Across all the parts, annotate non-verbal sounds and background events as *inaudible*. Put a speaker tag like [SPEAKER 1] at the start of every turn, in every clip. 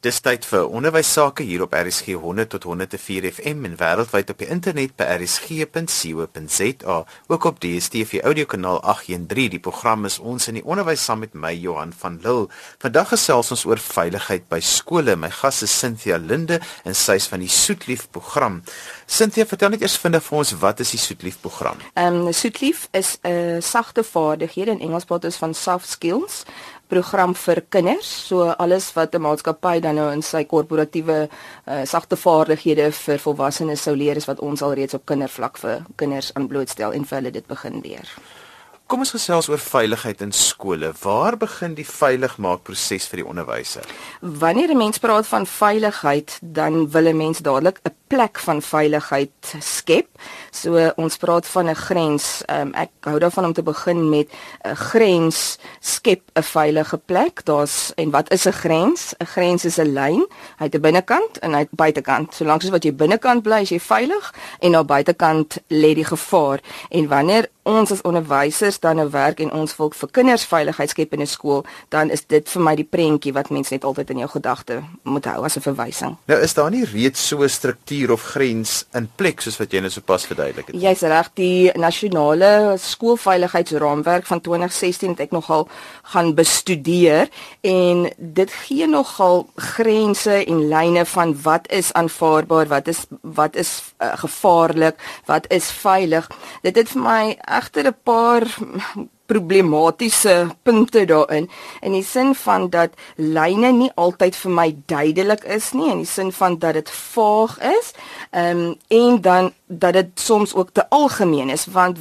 [SPEAKER 1] Dis tyd vir onderwys sake hier op RSG 100 tot 104 FM en wêreldwyd op die internet by rsg.co.za, ook op DStv audiokanaal 813. Die program is ons in die onderwys saam met my Johan van Lille. Vandag gesels ons oor veiligheid by skole. My gas is Cynthia Linde en sy is van die Soetlief program. Cynthia, vertel net eers vinnig vir ons wat is die Soetlief program?
[SPEAKER 2] Ehm um, Soetlief is 'n uh, sagte vaardighede in Engels praat ons van soft skills program vir kinders. So alles wat 'n maatskappy dan nou in sy korporatiewe uh, sagte vaardighede vir volwassenes sou leer is wat ons al reeds op kindervlak vir kinders aanblootstel en vir hulle dit begin leer.
[SPEAKER 1] Kom ons gesels oor veiligheid in skole. Waar begin die veiligmaakproses vir die onderwyser?
[SPEAKER 2] Wanneer 'n mens praat van veiligheid, dan wil 'n mens dadelik 'n plek van veiligheid skep. So ons praat van 'n grens. Um, ek hou daarvan om te begin met 'n grens skep 'n veilige plek. Daar's en wat is 'n grens? 'n Grens is 'n lyn. Hy het 'n binnekant en hy het buitekant. Solank as wat jy binnekant bly, is jy veilig en op buitekant lê die gevaar. En wanneer ons as onderwysers dan nou werk en ons wil vir kinders veiligheid skep in 'n skool, dan is dit vir my die prentjie wat mense net altyd in jou gedagte moet hou as 'n verwysing.
[SPEAKER 1] Nou is daar nie reeds so 'n struktuur of grens in plek soos wat jy nou sopas verduidelik het.
[SPEAKER 2] Jy's reg, die nasionale skoolveiligheidsraamwerk van 2016 het ek nogal gaan bestudeer en dit gee nogal grense en lyne van wat is aanvaarbaar, wat is wat is uh, gevaarlik, wat is veilig. Dit het vir my egter 'n paar problematiese punte daarin in die sin van dat lyne nie altyd vir my duidelik is nie in die sin van dat dit vaag is. Um, en dan dat dit soms ook te algemeen is want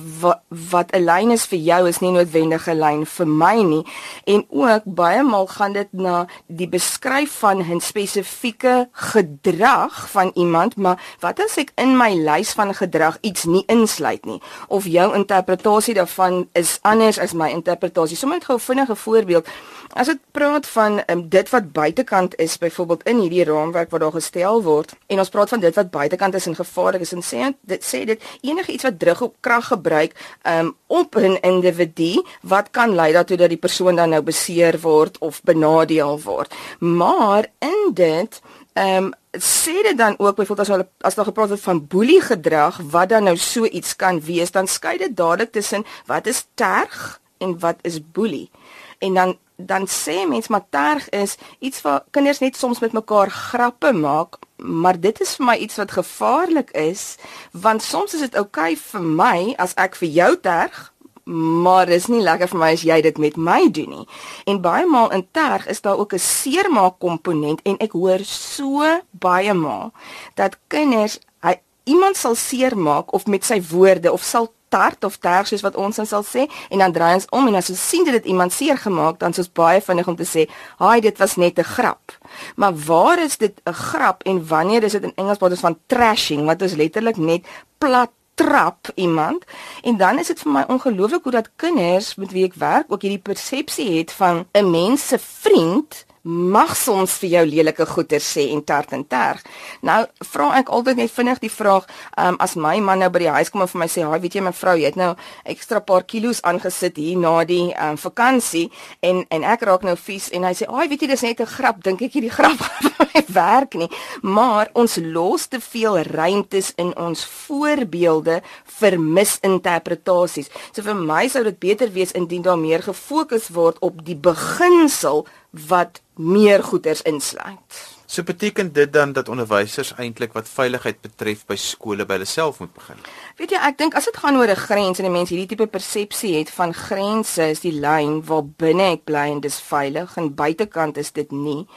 [SPEAKER 2] wat 'n lyn is vir jou is nie noodwendig 'n lyn vir my nie en ook baie maal gaan dit na die beskryf van 'n spesifieke gedrag van iemand maar wat as ek in my lys van gedrag iets nie insluit nie of jou interpretasie daarvan is anders as my interpretasie. Sommige gou vinnige voorbeeld. As dit praat van um, dit wat buitekant is, byvoorbeeld in hierdie raamwerk wat daar gestel word, en ons praat van dit wat buitekant is en gevaarlik is en sê dit sê dit enige iets wat druk op krag gebruik um, op 'n individu wat kan lei daartoe dat die persoon dan nou beseer word of benadeel word. Maar in dit ehm um, sê dit dan ook byvoorbeeld as hulle as daar gepraat word van boelie gedrag wat dan nou so iets kan wees dan skei dit dadelik tussen wat is terg en wat is boelie. En dan dan sê mens maar terg is iets wat kinders net soms met mekaar grappe maak maar dit is vir my iets wat gevaarlik is want soms is dit oukei okay vir my as ek vir jou terg maar dis nie lekker vir my as jy dit met my doen nie. En baie maal in terg is daar ook 'n seermaak komponent en ek hoor so baie maal dat kinders hy iemand sal seermaak of met sy woorde of sal tart of terg soos wat ons dan sal sê en dan draai ons om en as ons sien dit het iemand seer gemaak dan soos baie vinnig om te sê, "Haai, dit was net 'n grap." Maar waar is dit 'n grap en wanneer is dit in Engels praat ons van trashing wat is letterlik net plat trap iemand. En dan is dit vir my ongelooflik hoe dat kinders met wie ek werk ook hierdie persepsie het van 'n mens se vriend mag soms vir jou lelike goeie sê en tart en terg. Nou vra ek altyd net vinnig die vraag, um, as my man nou by die huis kom en vir my sê, "Haai, weet jy mevrou, jy het nou ekstra paar kilos aangesit hier na die um, vakansie en en ek raak nou vies en hy sê, "Haai, weet jy dis net 'n grap, dink ek hierdie grap *laughs* werk nie." Maar ons los te veel ruimtes in ons voorbeelde vir misinterpretasies. So vir my sou dit beter wees indien daar meer gefokus word op die beginsel wat meer goeders insluit.
[SPEAKER 1] So beteken dit dan dat onderwysers eintlik wat veiligheid betref by skole by hulle self moet begin.
[SPEAKER 2] Weet jy, ek dink as dit gaan oor 'n grens en 'n mens hierdie tipe persepsie het van grense is die lyn waar binne ek bly en dis veilig en buitekant is dit nie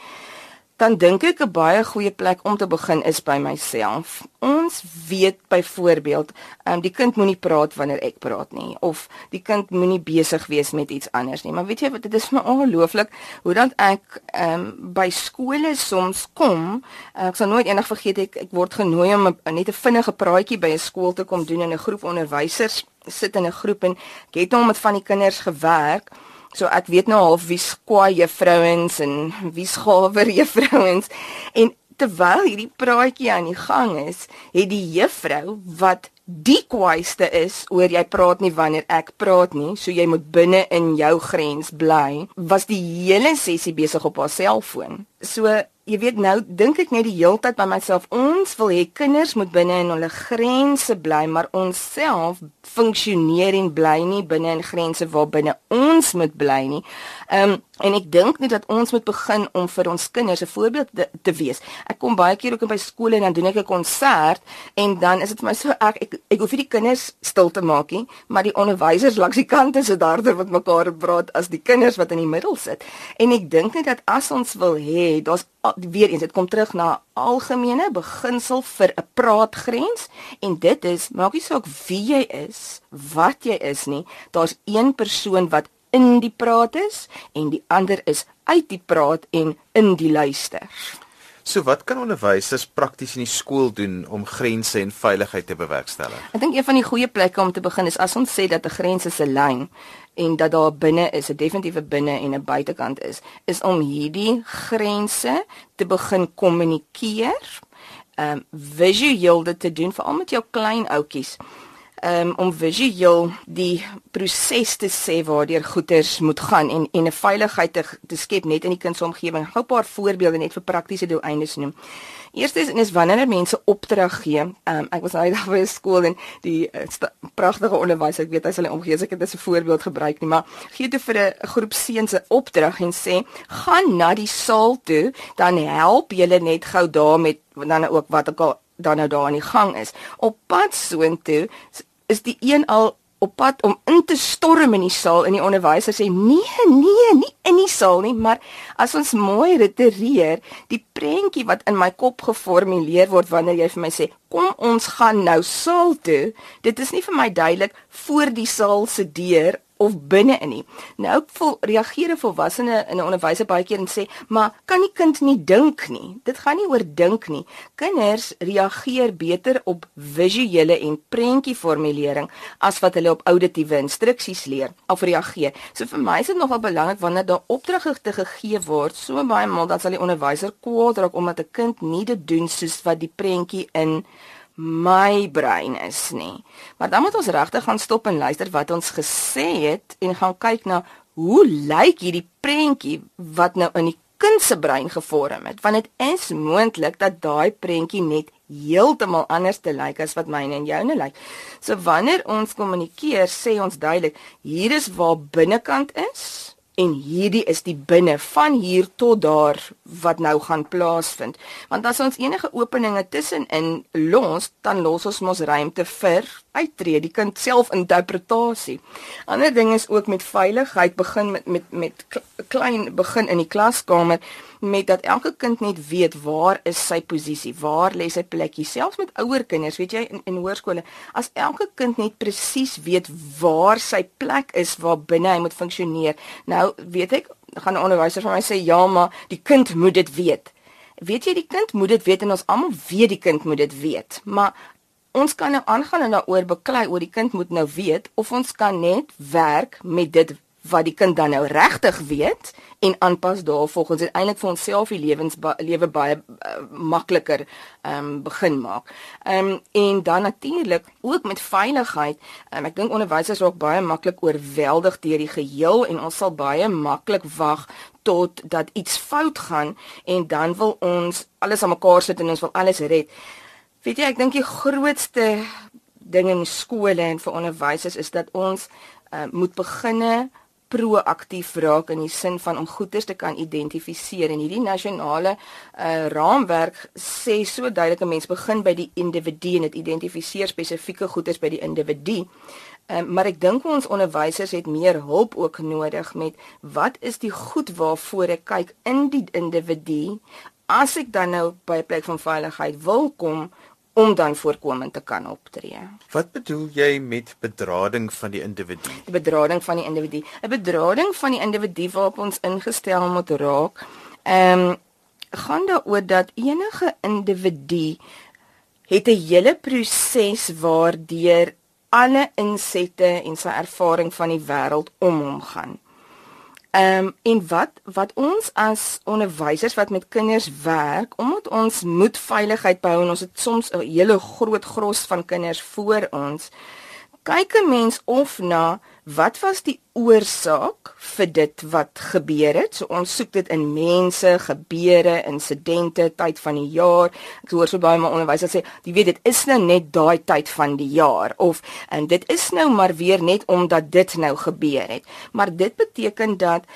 [SPEAKER 2] dan dink ek 'n baie goeie plek om te begin is by myself. Ons weet byvoorbeeld, ehm um, die kind moenie praat wanneer ek praat nie of die kind moenie besig wees met iets anders nie. Maar weet jy wat, dit is vir my ongelooflik hoe dan ek ehm um, by skole soms kom. Uh, ek sal nooit eendag vergeet ek ek word genooi om a, net 'n vinnige praatjie by 'n skool te kom doen en 'n groep onderwysers sit in 'n groep en ek het nou met van die kinders gewerk. So ek weet nou half wie skwaai juffrouens en wie skawer *laughs* juffrouens en terwyl hierdie praatjie aan die gang is, het die juffrou wat die kwaaiste is oor jy praat nie wanneer ek praat nie, so jy moet binne in jou grens bly, was die hele sessie besig op haar selfoon. So jy weet nou dink ek net die hele tyd by myself ons wil hê kinders moet binne in hulle grense bly maar ons self funksioneer en bly nie binne in grense waar binne ons moet bly nie. Ehm um, en ek dink net dat ons moet begin om vir ons kinders 'n voorbeeld te, te wees. Ek kom baie keer ook in by skole en dan doen ek 'n konsert en dan is dit vir my so ek ek, ek hoef nie die kinders stil te maak nie, maar die onderwysers langs die kante sit harder wat mekaar praat as die kinders wat in die middel sit. En ek dink net dat as ons wil hê, daar's weer eens dit kom terug na algemene beginsel vir 'n praatgrens en dit is maak nie saak wie jy is, wat jy is nie, daar's een persoon wat in die praat is en die ander is uit die praat en in die luister.
[SPEAKER 1] So wat kan onderwysers prakties in die skool doen om grense en veiligheid te bewerkstellig?
[SPEAKER 2] Ek dink een van die goeie plekke om te begin is as ons sê dat 'n grens is 'n lyn en dat daar binne is 'n definitiewe binne en 'n buitekant is, is om hierdie grense te begin kommunikeer. Ehm um, visueel dit te doen veral met jou klein ouetjies um, om visueel die proses te sê waardeur goeders moet gaan en en 'n veiligheid te, te skep net in die kindsomgewing. Gou 'n paar voorbeelde net vir praktiese doeleindes noem. Eerstens is wanneer mense opdrag gee. Um, ek was nou daar *laughs* by 'n skool en die uh, pragtige onderwyser, ek weet hy sal nie omgee as ek dit as 'n voorbeeld gebruik nie, maar gee toe vir 'n groep seuns 'n opdrag en sê: "Gaan na die saal toe, dan help julle net gou daar met dan ook wat ook al dan nou daar aan die gang is. Op pad soontoe is die een al op pad om in te storm in die saal en die onderwyser sê nee nee nie in die saal nie maar as ons mooi retireer die prentjie wat in my kop geformuleer word wanneer jy vir my sê kom ons gaan nou saal toe dit is nie vir my duidelik voor die saal se deur of binne in nie. Nou vol reageer 'n volwassene in 'n onderwyser baie keer en sê, "Maar kan die kind nie dink nie? Dit gaan nie oor dink nie. Kinders reageer beter op visuele en prentjieformulering as wat hulle op auditiewe instruksies leer of reageer." So vir my is dit nogal belangrik wanneer daar opdragte gegee word, so baie maal dat sal die onderwyser kwaad raak omdat 'n kind nie dit doen soos wat die prentjie in my brein is nie. Maar dan moet ons regtig gaan stop en luister wat ons gesê het en gaan kyk na hoe lyk hierdie prentjie wat nou in die kind se brein gevorm het. Want dit is moontlik dat daai prentjie net heeltemal anders te lyk as wat myne en joune lyk. So wanneer ons kommunikeer, sê ons duidelik, hier is waar binnekant is en hierdie is die binne van hier tot daar wat nou gaan plaasvind. Want as ons enige openinge tussenin los, dan los ons mos ruimte vir uittreë, die kind self interpretasie. Ander ding is ook met veiligheid begin met met met klein begin in die klaskamer met dat elke kind net weet waar is sy posisie, waar lê sy plekkie, selfs met ouer kinders, weet jy in in hoërskole, as elke kind net presies weet waar sy plek is waar binne hy moet funksioneer. Nou, weet ek, gaan 'n onderwyser vir my sê, "Ja, maar die kind moet dit weet." Weet jy die kind moet dit weet en ons almal weet die kind moet dit weet, maar ons kan nou aangaan en daaroor beklei oor die kind moet nou weet of ons kan net werk met dit wat die kind dan nou regtig weet en aanpas daarvolgens en eintlik vir onsself die lewens lewe baie uh, makliker ehm um, begin maak. Ehm um, en dan natuurlik ook met veiligheid. Um, ek dink onderwysers raak baie maklik oorweldig deur die geheel en ons sal baie maklik wag tot dat iets fout gaan en dan wil ons alles aan mekaar sit en ons wil alles red. Weet jy, ek dink die grootste ding in skole en vir onderwysers is dat ons uh, moet beginne proaktief raak in die sin van om goeders te kan identifiseer en hierdie nasionale uh, raamwerk sê so duidelik 'n mens begin by die individu en dit identifiseer spesifieke goeders by die individu. Um, maar ek dink ons onderwysers het meer hulp ook nodig met wat is die goed waarvoor ek kyk in die individu as ek dan nou by 'n plek van veiligheid wil kom om dan voorkomend te kan optree.
[SPEAKER 1] Wat bedoel jy met bedrading van die individu?
[SPEAKER 2] Die bedrading van die individu. 'n Bedrading van die individu waarop ons ingestel moet raak. Ehm um, gaan daaroor dat enige individu het 'n hele proses waardeur alle insette en sy ervaring van die wêreld om hom gaan. Ehm um, en wat wat ons as onderwysers wat met kinders werk, omdat ons moet veiligheid behou en ons het soms 'n hele groot gros van kinders voor ons, kyk 'n mens of na wat was die oorsaak vir dit wat gebeur het? So ons soek dit in mense, gebeure, insidente, tyd van die jaar. Ek hoor so baie maar onderwysers sê, jy weet dit is nou net daai tyd van die jaar of en dit is nou maar weer net omdat dit nou gebeur het. Maar dit beteken dat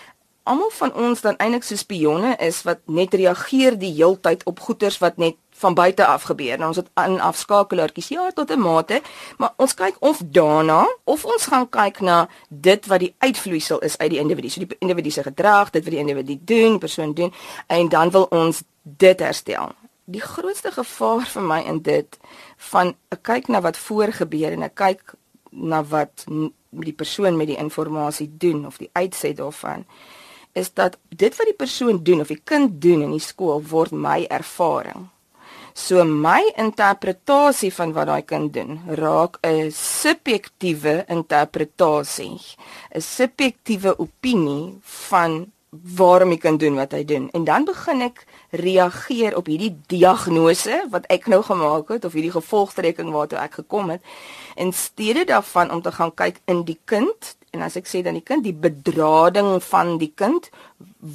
[SPEAKER 2] almal van ons dan eintlik so spionne is wat net reageer die heeltyd op goeters wat net van buite af gebeur. Nou ons het aan afskakelaartjies ja tot 'n mate, maar ons kyk of daarna of ons gaan kyk na dit wat die uitvloeisel is uit die individu. So die individu se gedrag, dit wat die individu doen, die persoon doen en dan wil ons dit herstel. Die grootste gevaar vir my in dit van 'n kyk na wat voor gebeur en 'n kyk na wat die persoon met die inligting doen of die uitset daarvan is dat dit wat die persoon doen of die kind doen in die skool word my ervaring. So my interpretasie van wat daai kind doen raak 'n subjektiewe interpretasie, 'n subjektiewe opinie van waarom die kind doen wat hy doen. En dan begin ek reageer op hierdie diagnose wat ek nou gemaak het of hierdie gevolgtrekking waartoe ek gekom het in steede daarvan om te gaan kyk in die kind en as ek sê dan die kind die bedrading van die kind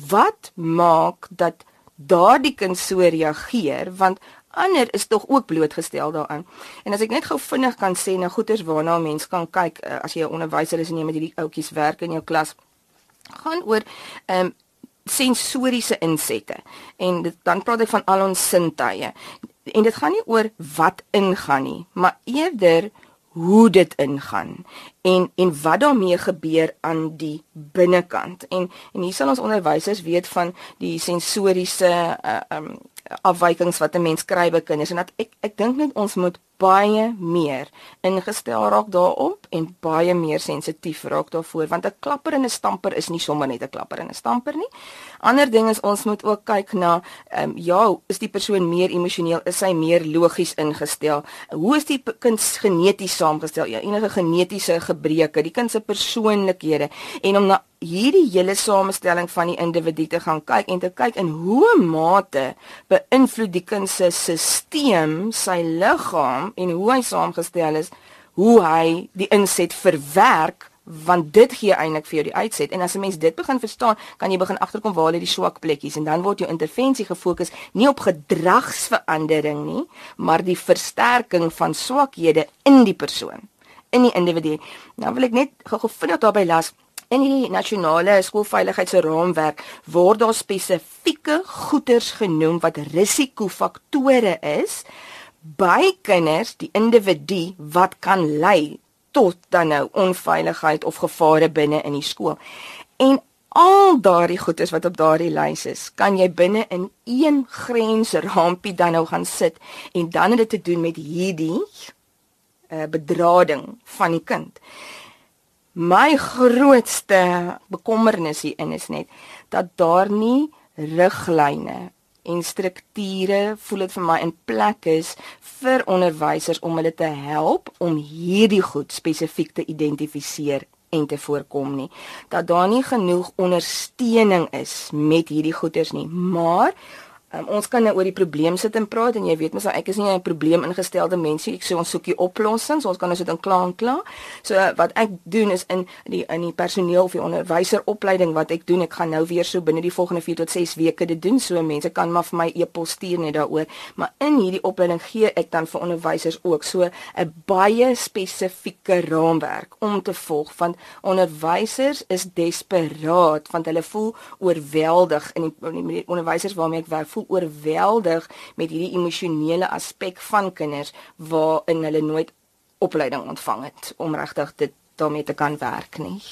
[SPEAKER 2] wat maak dat daardie kind so reageer want ander is tog ook blootgestel daaraan. En as ek net gou vinnig kan sê nou goeters waarna 'n mens kan kyk uh, as jy 'n onderwyser is en jy met hierdie ouetjies werk in jou klas gaan oor ehm um, sensoriese insette. En dit, dan praat ek van al ons sintuie. En dit gaan nie oor wat ingaan nie, maar eerder hoe dit ingaan en en wat daarmee gebeur aan die binnekant. En en hier sal ons onderwysers weet van die sensoriese uh, um afwykings wat 'n mens kry by kinders en dat ek ek dink net ons moet baie meer ingestel raak daarop en baie meer sensitief raak daarvoor want 'n klapper en 'n stamper is nie sommer net 'n klapper en 'n stamper nie. Ander ding is ons moet ook kyk na ehm um, ja, is die persoon meer emosioneel, is hy meer logies ingestel? Hoe is die kind geneties saamgestel? Ja, enige genetiese gebreke, die kind se persoonlikhede en om na hierdie hele samestelling van die individu te gaan kyk en te kyk in hoe mate beïnvloed die kind se stelsel sy liggaam en hoe hy saamgestel is hoe hy die inset verwerk want dit gee eintlik vir jou die uitset. En as 'n mens dit begin verstaan kan jy begin agterkom waar lê die swak plekkies. En dan word jou intervensie gefokus nie op gedragsverandering nie maar die versterking van swakhede in die persoon in die individu. Nou wil ek net gou-gou vinnig daarby las. In die nasionale skoolveiligheidsraamwerk word daar spesifieke goeters genoem wat risikofaktore is by kinders, die individu wat kan lei tot dan nou onveiligheid of gevare binne in die skool. En al daardie goeters wat op daardie lys is, kan jy binne in een grensrampie dan nou gaan sit en dan het dit te doen met hierdie uh, bedrading van die kind. My grootste bekommernis hierin is net dat daar nie riglyne en strukture voel dit vir my in plek is vir onderwysers om hulle te help om hierdie goed spesifiek te identifiseer en te voorkom nie. Dat daar nie genoeg ondersteuning is met hierdie goeters nie. Maar Um, ons kan nou oor die probleem sit en praat en jy weet mos ek is nie 'n probleem ingestelde mens nie. Ek sê ons soek die oplossings. Ons kan nou sit en kla en kla. So uh, wat ek doen is in die in die personeel of die onderwyseropleiding wat ek doen, ek gaan nou weer so binne die volgende 4 tot 6 weke dit doen. So mense kan maar vir my e-pos stuur net daaroor. Maar in hierdie opleiding gee ek dan vir onderwysers ook so 'n baie spesifieke raamwerk om te volg want onderwysers is desperaat want hulle voel oorweldig in die, in die onderwysers waarmee ek werk voel oorweldig met hierdie emosionele aspek van kinders waarin hulle nooit opleiding ontvang het om regtig dit daarmee te kan werk nie.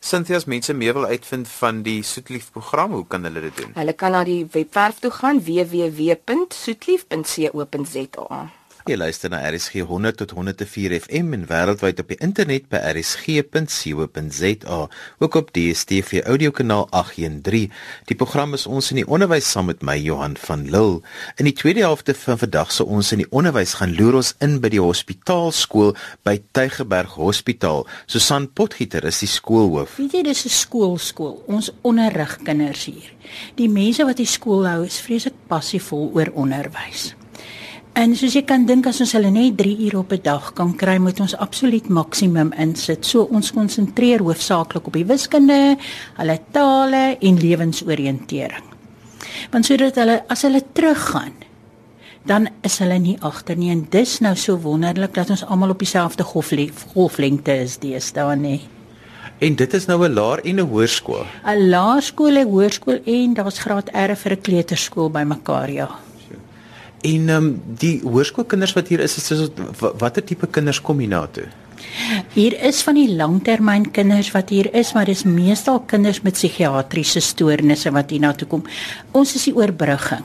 [SPEAKER 1] Cynthia's mense meer wil uitvind van die Soetlief program, hoe kan hulle dit doen?
[SPEAKER 2] Hulle kan na die webwerf toe gaan www.soetlief.co.za.
[SPEAKER 1] Jy luister na RSG 100 tot 104 FM en wêreldwyd op die internet by rsg.co.za, ook op DStv audiokanaal 813. Die program is ons in die onderwys saam met my Johan van Lille. In die tweede helfte van vandag se ons in die onderwys gaan loer ons in by die hospitaalskool by Tygerberg Hospitaal. Susan Potgieter is die skoolhoof.
[SPEAKER 3] Weet jy dis 'n skoolskool. Ons onderrig kinders hier. Die mense wat die skool hou is vreeslik passievol oor onderwys. En soos jy kan dink as ons hulle net 3 ure op 'n dag kan kry, moet ons absoluut maksimum insit. So ons konsentreer hoofsaaklik op die wiskunde, hulle tale en lewensoriëntering. Want sodat hulle as hulle teruggaan, dan is hulle nie agter nie en dis nou so wonderlik dat ons almal op dieselfde golflengte is deesdae nie.
[SPEAKER 1] En dit is nou 'n laer en 'n hoërskool.
[SPEAKER 3] 'n Laerskool, 'n hoërskool en daar's graad R vir 'n kleuterskool bymekaar, ja.
[SPEAKER 1] En ehm um, die hoërskoolkinders wat hier is, is, is watter tipe kinders kom hier na toe?
[SPEAKER 3] Hier is van die langtermyn kinders wat hier is, maar dis meestal kinders met psigiatriese stoornisse wat hier na toe kom. Ons is die oorbrugging.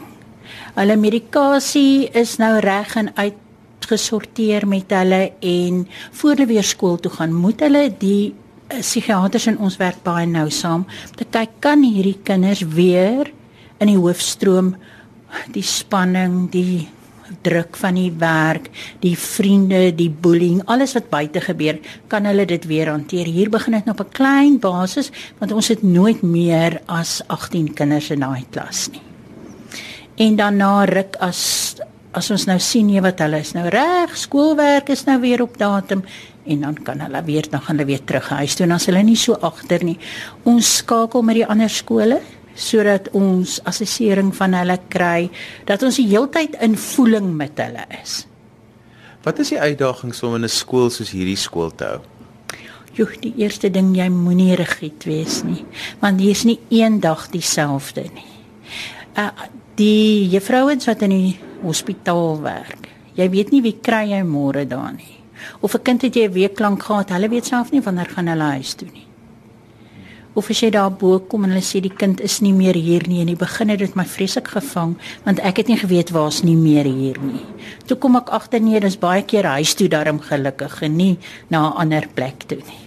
[SPEAKER 3] Hulle medikasie is nou reg en uitgesorteer met hulle en voor hulle weer skool toe gaan, moet hulle die eh, psigiaters in ons werk baie nou saam. Te kyk kan hierdie kinders weer in die hoofstroom die spanning, die druk van die werk, die vriende, die bullying, alles wat buite gebeur, kan hulle dit weer hanteer. Hier begin dit op 'n klein basis want ons het nooit meer as 18 kinders in daai klas nie. En dan na ruk as as ons nou sien jy wat hulle is nou reg, skoolwerk is nou weer op datum en dan kan hulle weer dan gaan hulle weer terug huis toe en as hulle nie so agter nie. Ons skakel met die ander skole sodat ons assessering van hulle kry dat ons die heeltyd in voeling met hulle is.
[SPEAKER 1] Wat is die uitdagings om in 'n skool soos hierdie skool te hou?
[SPEAKER 3] Joh, die eerste ding jy moenie rigied wees nie, want hier's nie een dag dieselfde nie. Uh die juffrouens wat in die hospitaal werk. Jy weet nie wie kry jy môre daar nie. Of 'n kind het jy 'n week lank gehad, hulle weet self nie wanneer gaan hulle huis toe nie of as jy daar bo kom en hulle sê die kind is nie meer hier nie en in die begin het dit my vreeslik gevang want ek het nie geweet waar's nie meer hier nie. Toe kom ek agter nee, dis baie keer huis toe daarom gelukkig en nie na 'n ander plek toe nie.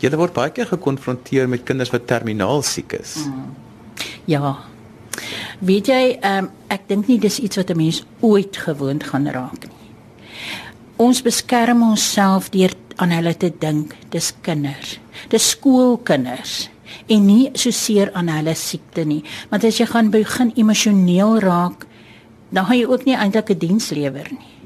[SPEAKER 1] Jy word baie keer gekonfronteer met kinders wat terminaal siek is.
[SPEAKER 3] Mm. Ja. Weet jy, um, ek dink nie dis iets wat 'n mens ooit gewoond gaan raak nie. Ons beskerm onsself deur aan hulle te dink, dis kinders. Dis skoolkinders. En nie so seer aan hulle siekte nie. Want as jy gaan begin emosioneel raak dan gaan jy ook nie eintlik 'n diens lewer nie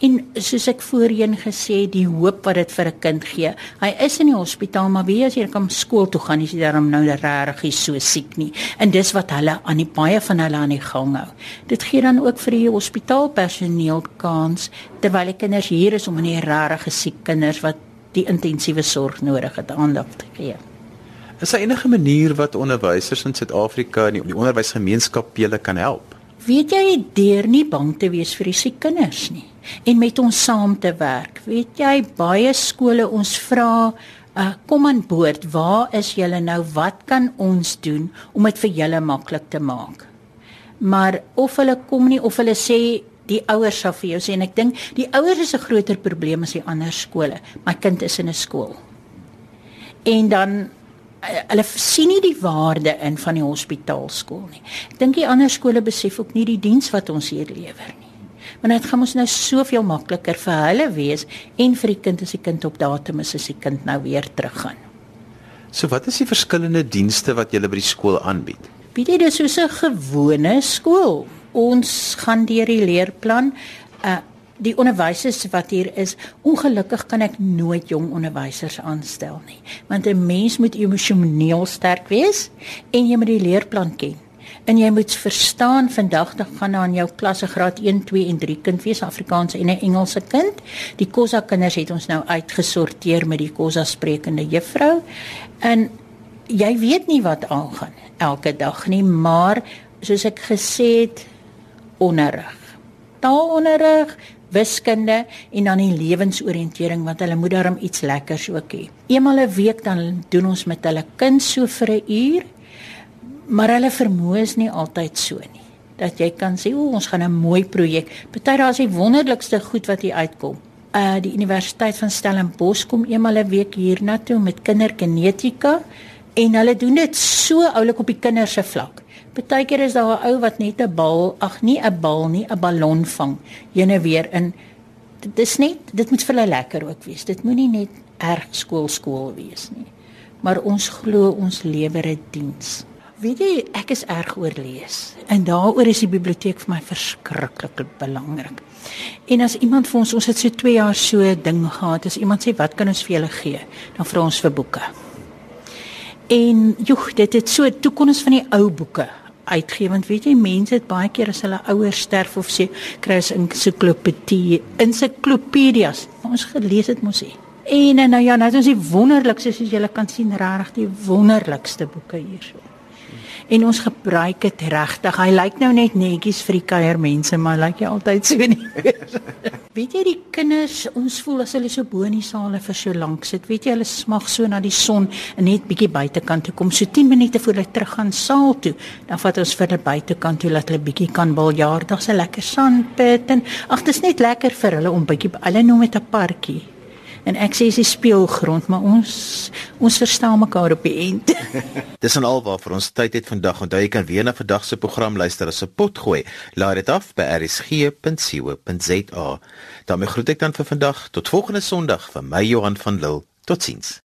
[SPEAKER 3] en soos ek voorheen gesê die hoop wat dit vir 'n kind gee hy is in die hospitaal maar wie as jy kom skool toe gaan is jy daarom nou regtig so siek nie en dis wat hulle aan die baie van hulle aan die gang hou dit gee dan ook vir die hospitaalpersoneel kans terwyl die kinders hier is om aan die regtig siek kinders wat die intensiewe sorg nodig het aandag te gee.
[SPEAKER 1] Is daar enige manier wat onderwysers in Suid-Afrika en die onderwysgemeenskap julle kan help?
[SPEAKER 3] Weet jy deur nie bang te wees vir die siek kinders nie en met ons saam te werk. Weet jy baie skole ons vra uh, kom aan boord. Waar is julle nou? Wat kan ons doen om dit vir julle maklik te maak? Maar of hulle kom nie of hulle sê die ouers sal vir jou sê en ek dink die ouers is 'n groter probleem as die ander skole. My kind is in 'n skool. En dan eh, hulle sien nie die waarde in van die hospitaalskool nie. Ek dink die ander skole besef ook nie die diens wat ons hier lewer nie. Want dit gaan ons nou soveel makliker vir hulle wees en vir die kind as die kind op datum is as die kind nou weer teruggaan.
[SPEAKER 1] So wat is die verskillende dienste wat julle by die skool aanbied?
[SPEAKER 3] Bied jy dis soos 'n gewone skool? ons gaan deur die leerplan uh die onderwysers wat hier is ongelukkig kan ek nooit jong onderwysers aanstel nie want 'n mens moet emosioneel sterk wees en jy moet die leerplan ken en jy moet verstaan vandag dan gaan aan jou klasse graad 1, 2 en 3 kind wees Afrikaans en 'n Engelse kind. Die Kosa kinders het ons nou uitgesorteer met die Kosa sprekende juffrou. En jy weet nie wat aangaan elke dag nie, maar soos ek gesê het, onderrig. Taalonderrig, wiskunde en dan die lewensoriëntering want hulle moet daarom iets lekkers ook hê. Eenmal 'n week dan doen ons met hulle kind so vir 'n uur. Maar hulle vermoë is nie altyd so nie. Dat jy kan sê, "O, ons gaan 'n mooi projek." Party daar is die wonderlikste goed wat hier uitkom. Uh die Universiteit van Stellenbosch kom eenmal 'n week hiernatoe met kinderkinetika en hulle doen dit so oulik op die kinders se vlak. Partykeer is daar 'n ou wat net 'n bal, ag nee, 'n bal nie, 'n ballon vang. Jene weer in. Dit is net, dit moet vir hulle lekker ook wees. Dit moenie net erg skool skool wees nie. Maar ons glo ons lewer 'n diens. Weet jy, ek is erg oor lees en daaroor is die biblioteek vir my verskriklik belangrik. En as iemand vir ons, ons het so 2 jaar so ding gehad, as iemand sê wat kan ons vir julle gee, dan vra ons vir boeke. En joh, dit het so toe kon ons van die ou boeke uitgee want weet jy mense het baie keer as hulle ouers sterf of sê kry ons ensiklopedie ensiklopedias ons gelees het mos hy en nou ja nou is die wonderlikste soos julle kan sien regtig die wonderlikste boeke hierso en ons gebruik dit regtig. Hy lyk nou net netjies vir die kuiermense, maar hy lyk jy altyd so nie. *laughs* weet jy die kinders, ons voel as hulle so bo in die sale vir so lank sit, weet jy hulle smag so na die son en net bietjie buitekant toe kom. So 10 minute voor hulle terug gaan saal toe, dan vat ons vir hulle buitekant toe dat hulle bietjie kan biljaardag se lekker sandpit en ag, dit is net lekker vir hulle om bietjie hulle noem dit 'n parkie. En ek sê dis speelgrond, maar ons ons verstaan mekaar op die end. *laughs*
[SPEAKER 1] Dis en alwaar vir ons tyd het vandag. Onthou jy kan weer na vandag se program luister as 'n pot gooi. Laai dit af by rsg.co.za. daarmee groet ek dan vir vandag tot volgende Sondag van my Johan van Lille. Totsiens.